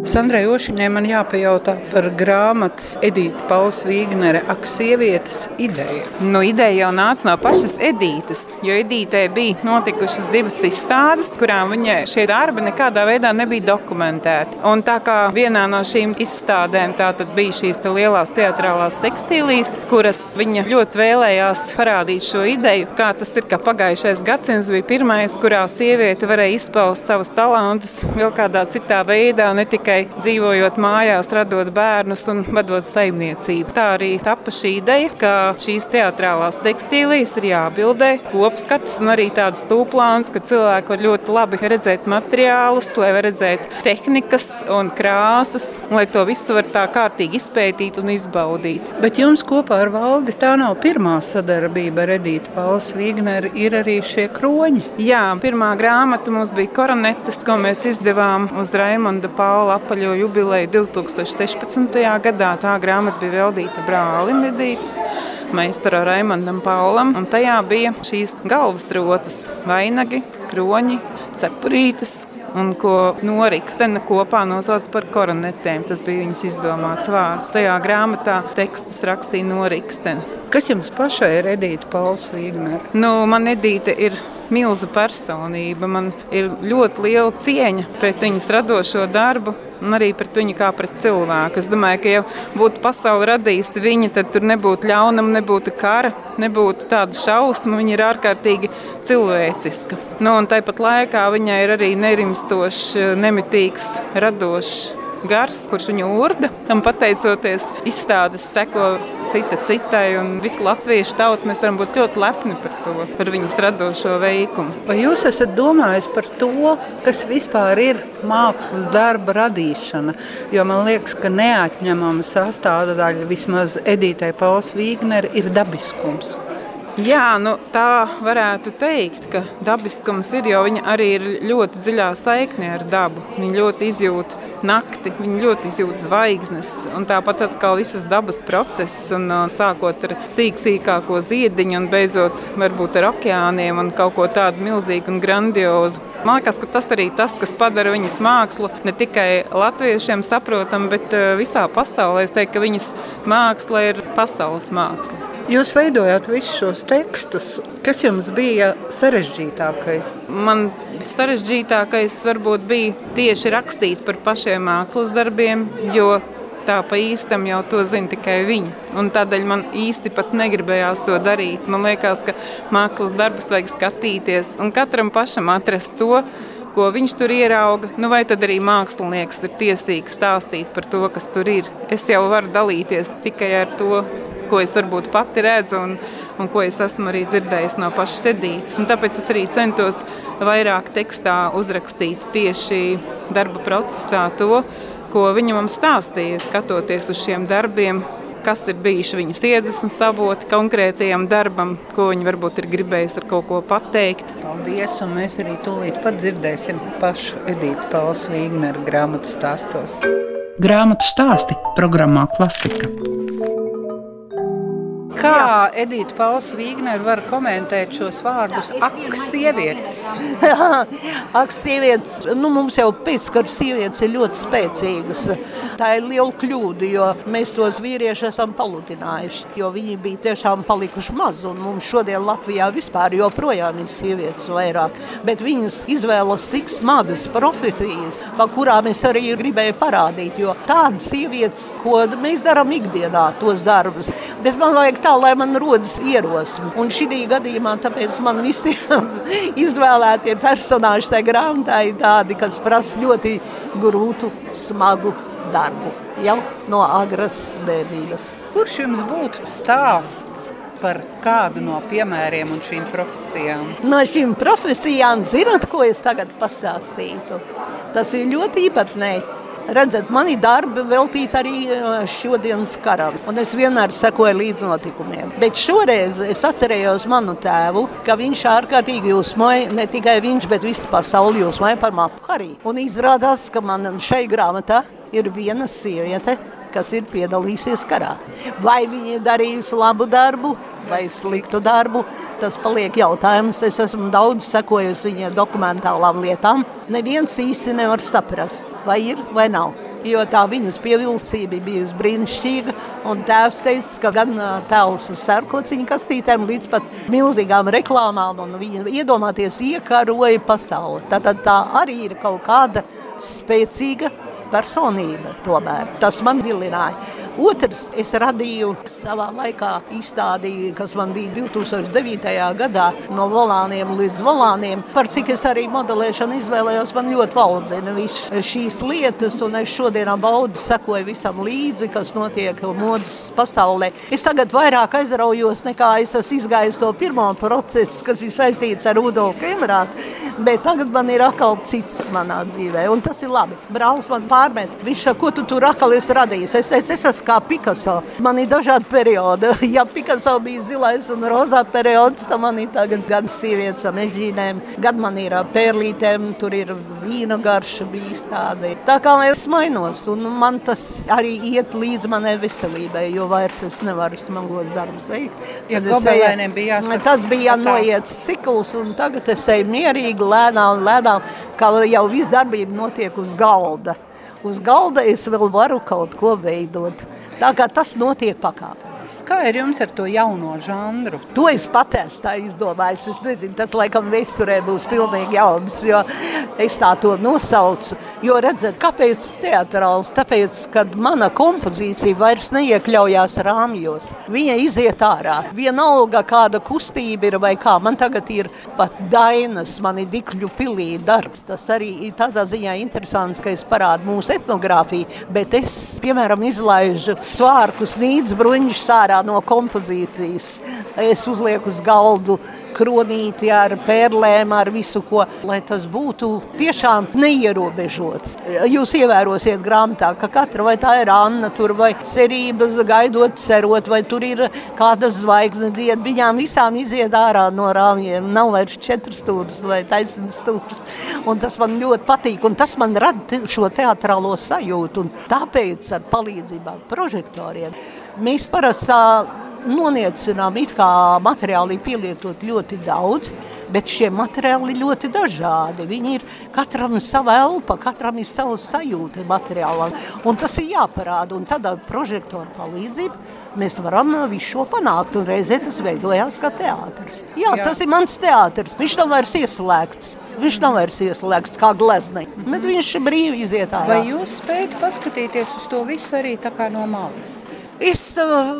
Sandrai Ošiņai man jāpajautā par grāmatas Edītas Pauls Vīgnere Ak, sievietes ideja. Nu, ideja jau nāca no pašas Edītas, jo Edītei bija notikušas divas izstādes, kurām viņa šie darbi nekādā veidā nebija dokumentēti. Un tā kā vienā no šīm izstādēm bija šīs te lielās teatrālās tekstīlijas, kuras viņa ļoti vēlējās parādīt šo ideju, kā tas ir, ka pagājušais gadsimts bija pirmais, kurā sieviete varēja izpaust savus talantus vēl kādā citā veidā, ne tikai tikai dzīvojot mājās, radot bērnus un vadot saimniecību. Tā arī tapa šī ideja, ka šīs teātrālās tekstīlijas ir jābildē kopskats un arī tāds tūplāns, ka cilvēki var ļoti labi redzēt materiālus, lai var redzēt tehnikas un krāsas, un lai to visu var tā kārtīgi izpētīt un izbaudīt. Bet jums kopā ar valdi tā nav pirmā sadarbība ar Edītu Pauls Vigneru, ir arī šie kroņi. Jā, pirmā grāmata mums bija koronetes, ko mēs izdevām uz Raimonda Paula apaļo jubileju 2016. gadā. Tā grāmata bija veltīta brālim Edītas, meistaram Raimondam Paulam. Un tajā bija šīs galvasrotas, vainagi, kroņi, cepurītes, un ko Norikstena kopā nosauc par koronetēm. Tas bija viņas izdomāts vārds. Tajā grāmatā tekstus rakstīja Norikstena. Kas jums pašai ir Edīta Pauls Vīgnera? Nu, man Edīta ir milza personība. Man ir ļoti liela cieņa pret viņas radošo darbu un arī pret viņu kā pret cilvēku. Es domāju, ka ja būtu pasaule radījusi viņa, tad tur nebūtu ļaunuma, nebūtu kara, nebūtu tādu šausmu. Viņa ir ārkārtīgi cilvēciska. Nu, un tāpat laikā viņai ir arī nerimstošs, nemitīgs, radošs gars, kurš viņu urda. Tam pateicoties izstādes seko cita citai, un visu latviešu tautu mēs varam būt ļoti lepni par to, par viņas radošo veikumu. Vai jūs esat domājis par to, kas vispār ir mākslas darba radīšana? Jo man liekas, ka neatņemama sastāvdaļa vismaz Edītai Pauls Vīgner ir dabiskums. Jā, nu, tā varētu teikt, ka dabiskums ir, jo viņa arī ir ļoti dziļā saiknē ar dabu. Viņa ļoti izjūt nakti, viņi ļoti izjūt zvaigznes. Tāpat atkal visas dabas processus, un, sākot ar sīk, sīkāko ziediņu un beidzot varbūt ar okeāniem un kaut ko tādu milzīgu un grandiozu. Man liekas, ka tas arī tas, kas padara viņas mākslu ne tikai latviešiem saprotamu, bet visā pasaulē. Es teiktu, ka viņas māksla ir pasaules māksla. Jūs veidojāt visus šos tekstus. Kas jums bija sarežģītākais? Man sarežģītākais varbūt bija tieši rakstīt par pašiem mākslas darbiem, jo tā pa īstam jau to zina tikai viņi. Un tādēļ man īsti pat negribējās to darīt. Man liekas, ka mākslas darbus vajag skatīties un katram pašam atrast to, ko viņš tur ierauga, nu vai tad arī mākslinieks ir tiesīgs stāstīt par to, kas tur ir. Es jau varu dalīties tikai ar to, ko es varbūt pati redzu un, un ko es esmu arī dzirdējis no pašas sedītes. Un tāpēc es arī centos vairāk tekstā uzrakstīt tieši darba procesā to, ko viņa mums stāstīja, skatoties uz šiem darbiem, kas ir bijuši viņas iedvesmas avoti konkrētajam darbam, ko viņa varbūt ir gribējusi ar kaut ko pateikt. Paldies, un mēs arī tūlīt pat dzirdēsim pašu Edītu Pauls Vīgneru grāmatu stāstos. Grāmatu stāsti programmā Klasika. Kā Edita Pauls Vīgner var komentēt šos vārdus? Ak, sievietes! Ak, sievietes! Nu, mums jau pēckara sievietes ir ļoti spēcīgas. Tā ir liela kļūda, jo mēs tos vīrieši esam paludinājuši, jo viņi bija tiešām palikuši maz, un mums šodien Latvijā vispār joprojām ir sievietes vairāk, bet viņas izvēlas tik smagas profesijas, pa kurām es arī gribēju parādīt, jo tādas sievietes, ko mēs darām ikdienā, tos darbus, bet man vajag tā lai man rodas ierosme. Un šī gadījumā tāpēc man visi izvēlētie personāži tajā grāmatā ir tādi, kas prasa ļoti grūtu, smagu darbu jau no agras bērnības. Kurš jums būtu stāsts? Par kādu no piemēriem un šīm profesijām? No šīm profesijām, zinot, ko es tagad pastāstītu, tas ir ļoti īpatnēji Redzat, mani darbi veltīti arī šodienas karam, un es vienmēr sekoju līdz notikumiem. Bet šoreiz es atcerējos manu tēvu, ka viņš ārkārtīgi jūsmoja, ne tikai viņš, bet visa pasauli jūsmoja par matu arī. Un izrādās, ka man šai grāmatā ir viena sieviete, kas ir piedalījusies karā. Vai viņa ir darījusi labu darbu, vai sliktu darbu, tas paliek jautājums. Es esmu daudz sekojusi viņa dokumentālām lietām. Neviens īsti nevar saprast, vai ir vai nav jo tā viņas pievilcība bija brīnišķīga. Tēvs teica, ka gan tēls uz sērkociņu kastītēm līdz pat milzīgām reklāmām, un viņa iedomāties iekaroja pasauli. Tātad tā arī ir kaut kāda spēcīga personība tomēr. Tas man vilināja. Otrs, es radīju savā laikā izstādi, kas man bija 2009. gadā, no volāniem līdz volāniem. Par cik es arī modelēšanu izvēlējos, man ļoti valdzina viss šīs lietas, un es šodien baudu sekoju visam līdzi, kas notiek modas pasaulē. Es tagad vairāk aizraujos, nekā es esmu izgājis to pirmo procesu, kas ir saistīts ar Rudolfu Emirātu, bet tagad man ir atkal cits manā dzīvē, un tas ir labi. Brālis man pārmet, viņš saka, ko tu tur atkal esi radījis? Es teicu, es esmu kā Picasso. Man ir dažādi periodi. Ja Picasso bija zilais un rozā periods, tad man ir tagad gan sievietes ar mežģīnēm, gan man ir pērlītēm, tur ir vīna garša bijis tāda. Tā kā es mainos, un man tas arī iet līdz manai veselībai, jo vairs es nevaru smagos darbus veikt. Ja gobelēniem bija jāsaka. Tas bija jānoiet cikls, un tagad es eju mierīgi, lēnām, lēnām, kā jau viss darbība notiek uz galda uz galda es vēl varu kaut ko veidot. Tā kā tas notiek pakāpē. Kā ir jums ar to jauno žanru? To es pat esmu tā izdomājis. Es nezinu, tas laikam vēsturē būs pilnīgi jauns, jo es tā to nosaucu. Jo redzat, kāpēc teatrāls? Tāpēc, kad mana kompozīcija vairs neiekļaujās rāmjos. Viņa iziet ārā. Vienalga kāda kustība ir vai kā. Man tagad ir pat dainas, man ir dikļu pilī darbs. Tas arī ir tādā ziņā interesants, ka es parādu mūsu etnogrāfiju, bet es, piemēram, izlaižu svārkus nīdz bruņšus ārā no kompozīcijas. Es uzlieku uz galdu kronīti ar pērlēm, ar visu ko, lai tas būtu tiešām neierobežots. Jūs ievērosiet grāmatā, ka katra vai tā ir Anna, tur vai cerības gaidot, cerot, vai tur ir kāda zvaigzne dzied, viņām visām iziet ārā no rāmjiem, nav vairs četras stūras vai taisnas stūras. Un tas man ļoti patīk, un tas man rada šo teatrālo sajūtu, un tāpēc ar palīdzībām prožektoriem Mēs parasti tā noniecinām, it kā materiāli pielietot ļoti daudz, bet šie materiāli ir ļoti dažādi. Viņi ir katram sava elpa, katram ir sava sajūta materiālam, un tas ir jāparāda. Un tad ar prožektoru palīdzību mēs varam visu šo panākt, un reizē tas veidojās kā teātris. Jā, Jā. tas ir mans teātris, viņš nav vairs ieslēgts. Viņš nav vairs ieslēgts kā gleznieks, mm -hmm. bet viņš ir brīvi iziet ārā. Vai jūs spējat paskatīties uz to visu arī no malas? Es uh,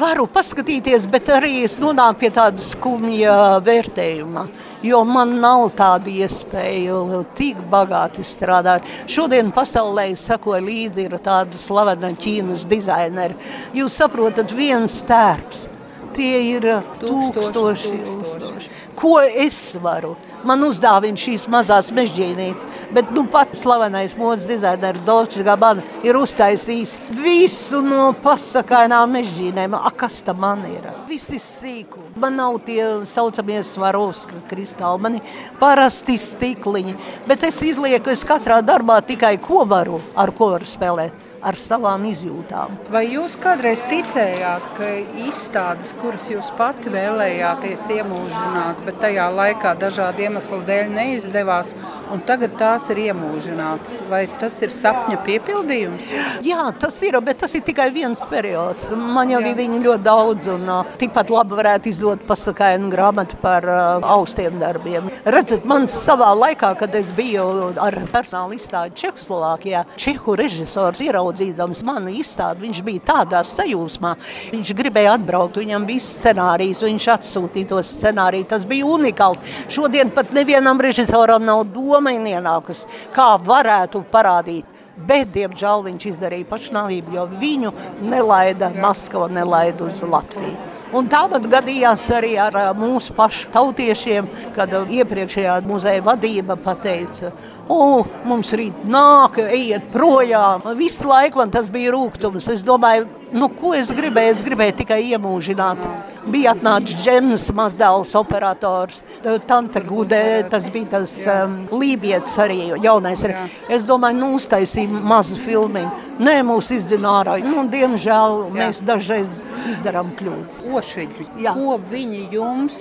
varu paskatīties, bet arī es nonāku pie tāda skumja vērtējuma. Jo man nav tāda iespēja tik bagāti strādāt. Šodien pasaulē sekoja līdzi tāda slavena Ķīnas dizaineri. Jūs saprotat, viens tērps. Tie ir tūkstoši, tūkstoši. tūkstoši. Ko es varu? Man uzdāvina šīs mazās mežģīnītes. Bet nu, pats slavenais modes dizainers Dolčs Gabana ir uztaisījis visu no pasakainām mežģīnēm. A, kas tam man ir? Viss ir sīku. Man nav tie saucamie svarovska kristāli, man ir parasti stikliņi. Bet es izlieku es katrā darbā tikai ko varu, ar ko varu spēlēt ar savām izjūtām. Vai jūs kādreiz ticējāt, ka izstādes, kuras jūs pati vēlējāties iemūžināt, bet tajā laikā dažādu iemeslu dēļ neizdevās, un tagad tās ir iemūžinātas? Vai tas ir sapņa piepildījums? Jā, tas ir, bet tas ir tikai viens periods. Man jau Jā. ir viņi ļoti daudz, un uh, tikpat labi varētu izdot pasakainu grāmatu par uh, austiem darbiem. Redzat, man savā laikā, kad es biju ar personāla izstādi Čehoslovākijā, Čehu režisors ieraudzīja ieraudzīdams manu izstādi, viņš bija tādā sajūsmā. Viņš gribēja atbraukt, viņam bija scenārijs, viņš atsūtīja to scenāriju. Tas bija unikāli. Šodien pat nevienam režisoram nav doma ienākus, kā varētu parādīt. Bet, diemžēl, viņš izdarīja pašnāvību, jo viņu nelaida Maskava, nelaida uz Latviju. Un tāpat gadījās arī ar mūsu pašu tautiešiem, kad iepriekšējā muzeja vadība pateica, o, mums rīt nāk, ejiet projām. Visu laiku man tas bija rūkums. Es domāju, nu, ko es gribēju? Es gribēju tikai iemūžināt. Bija atnācis Džems, mazdēls operators, tante Gudē, tas bija tas um, lībietis arī, jaunais. Arī. Es domāju, nu, uztaisīju mazu filmiņu. Nē, mūs izdzina ārā. Nu, diemžēl mēs dažreiz izdarām kļūdas. Ošiņi, ko viņi jums?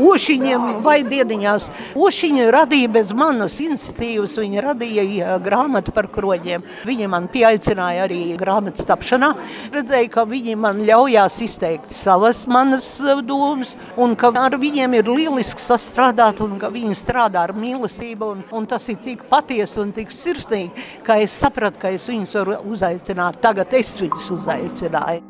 Ošiņiem vai diediņās. Ošiņi radīja bez manas institīvas, viņi radīja grāmatu par kroģiem. Viņi man pieaicināja arī grāmatas tapšanā. Redzēju, ka viņi man ļaujās izteikt savas manas domas un ka ar viņiem ir lieliski sastrādāt un ka viņi strādā ar mīlestību un, un tas ir tik patiesi un tik sirsnīgi, ka es sapratu, ka es viņus varu uzaicināt. Tagad es viņus uzaicināju.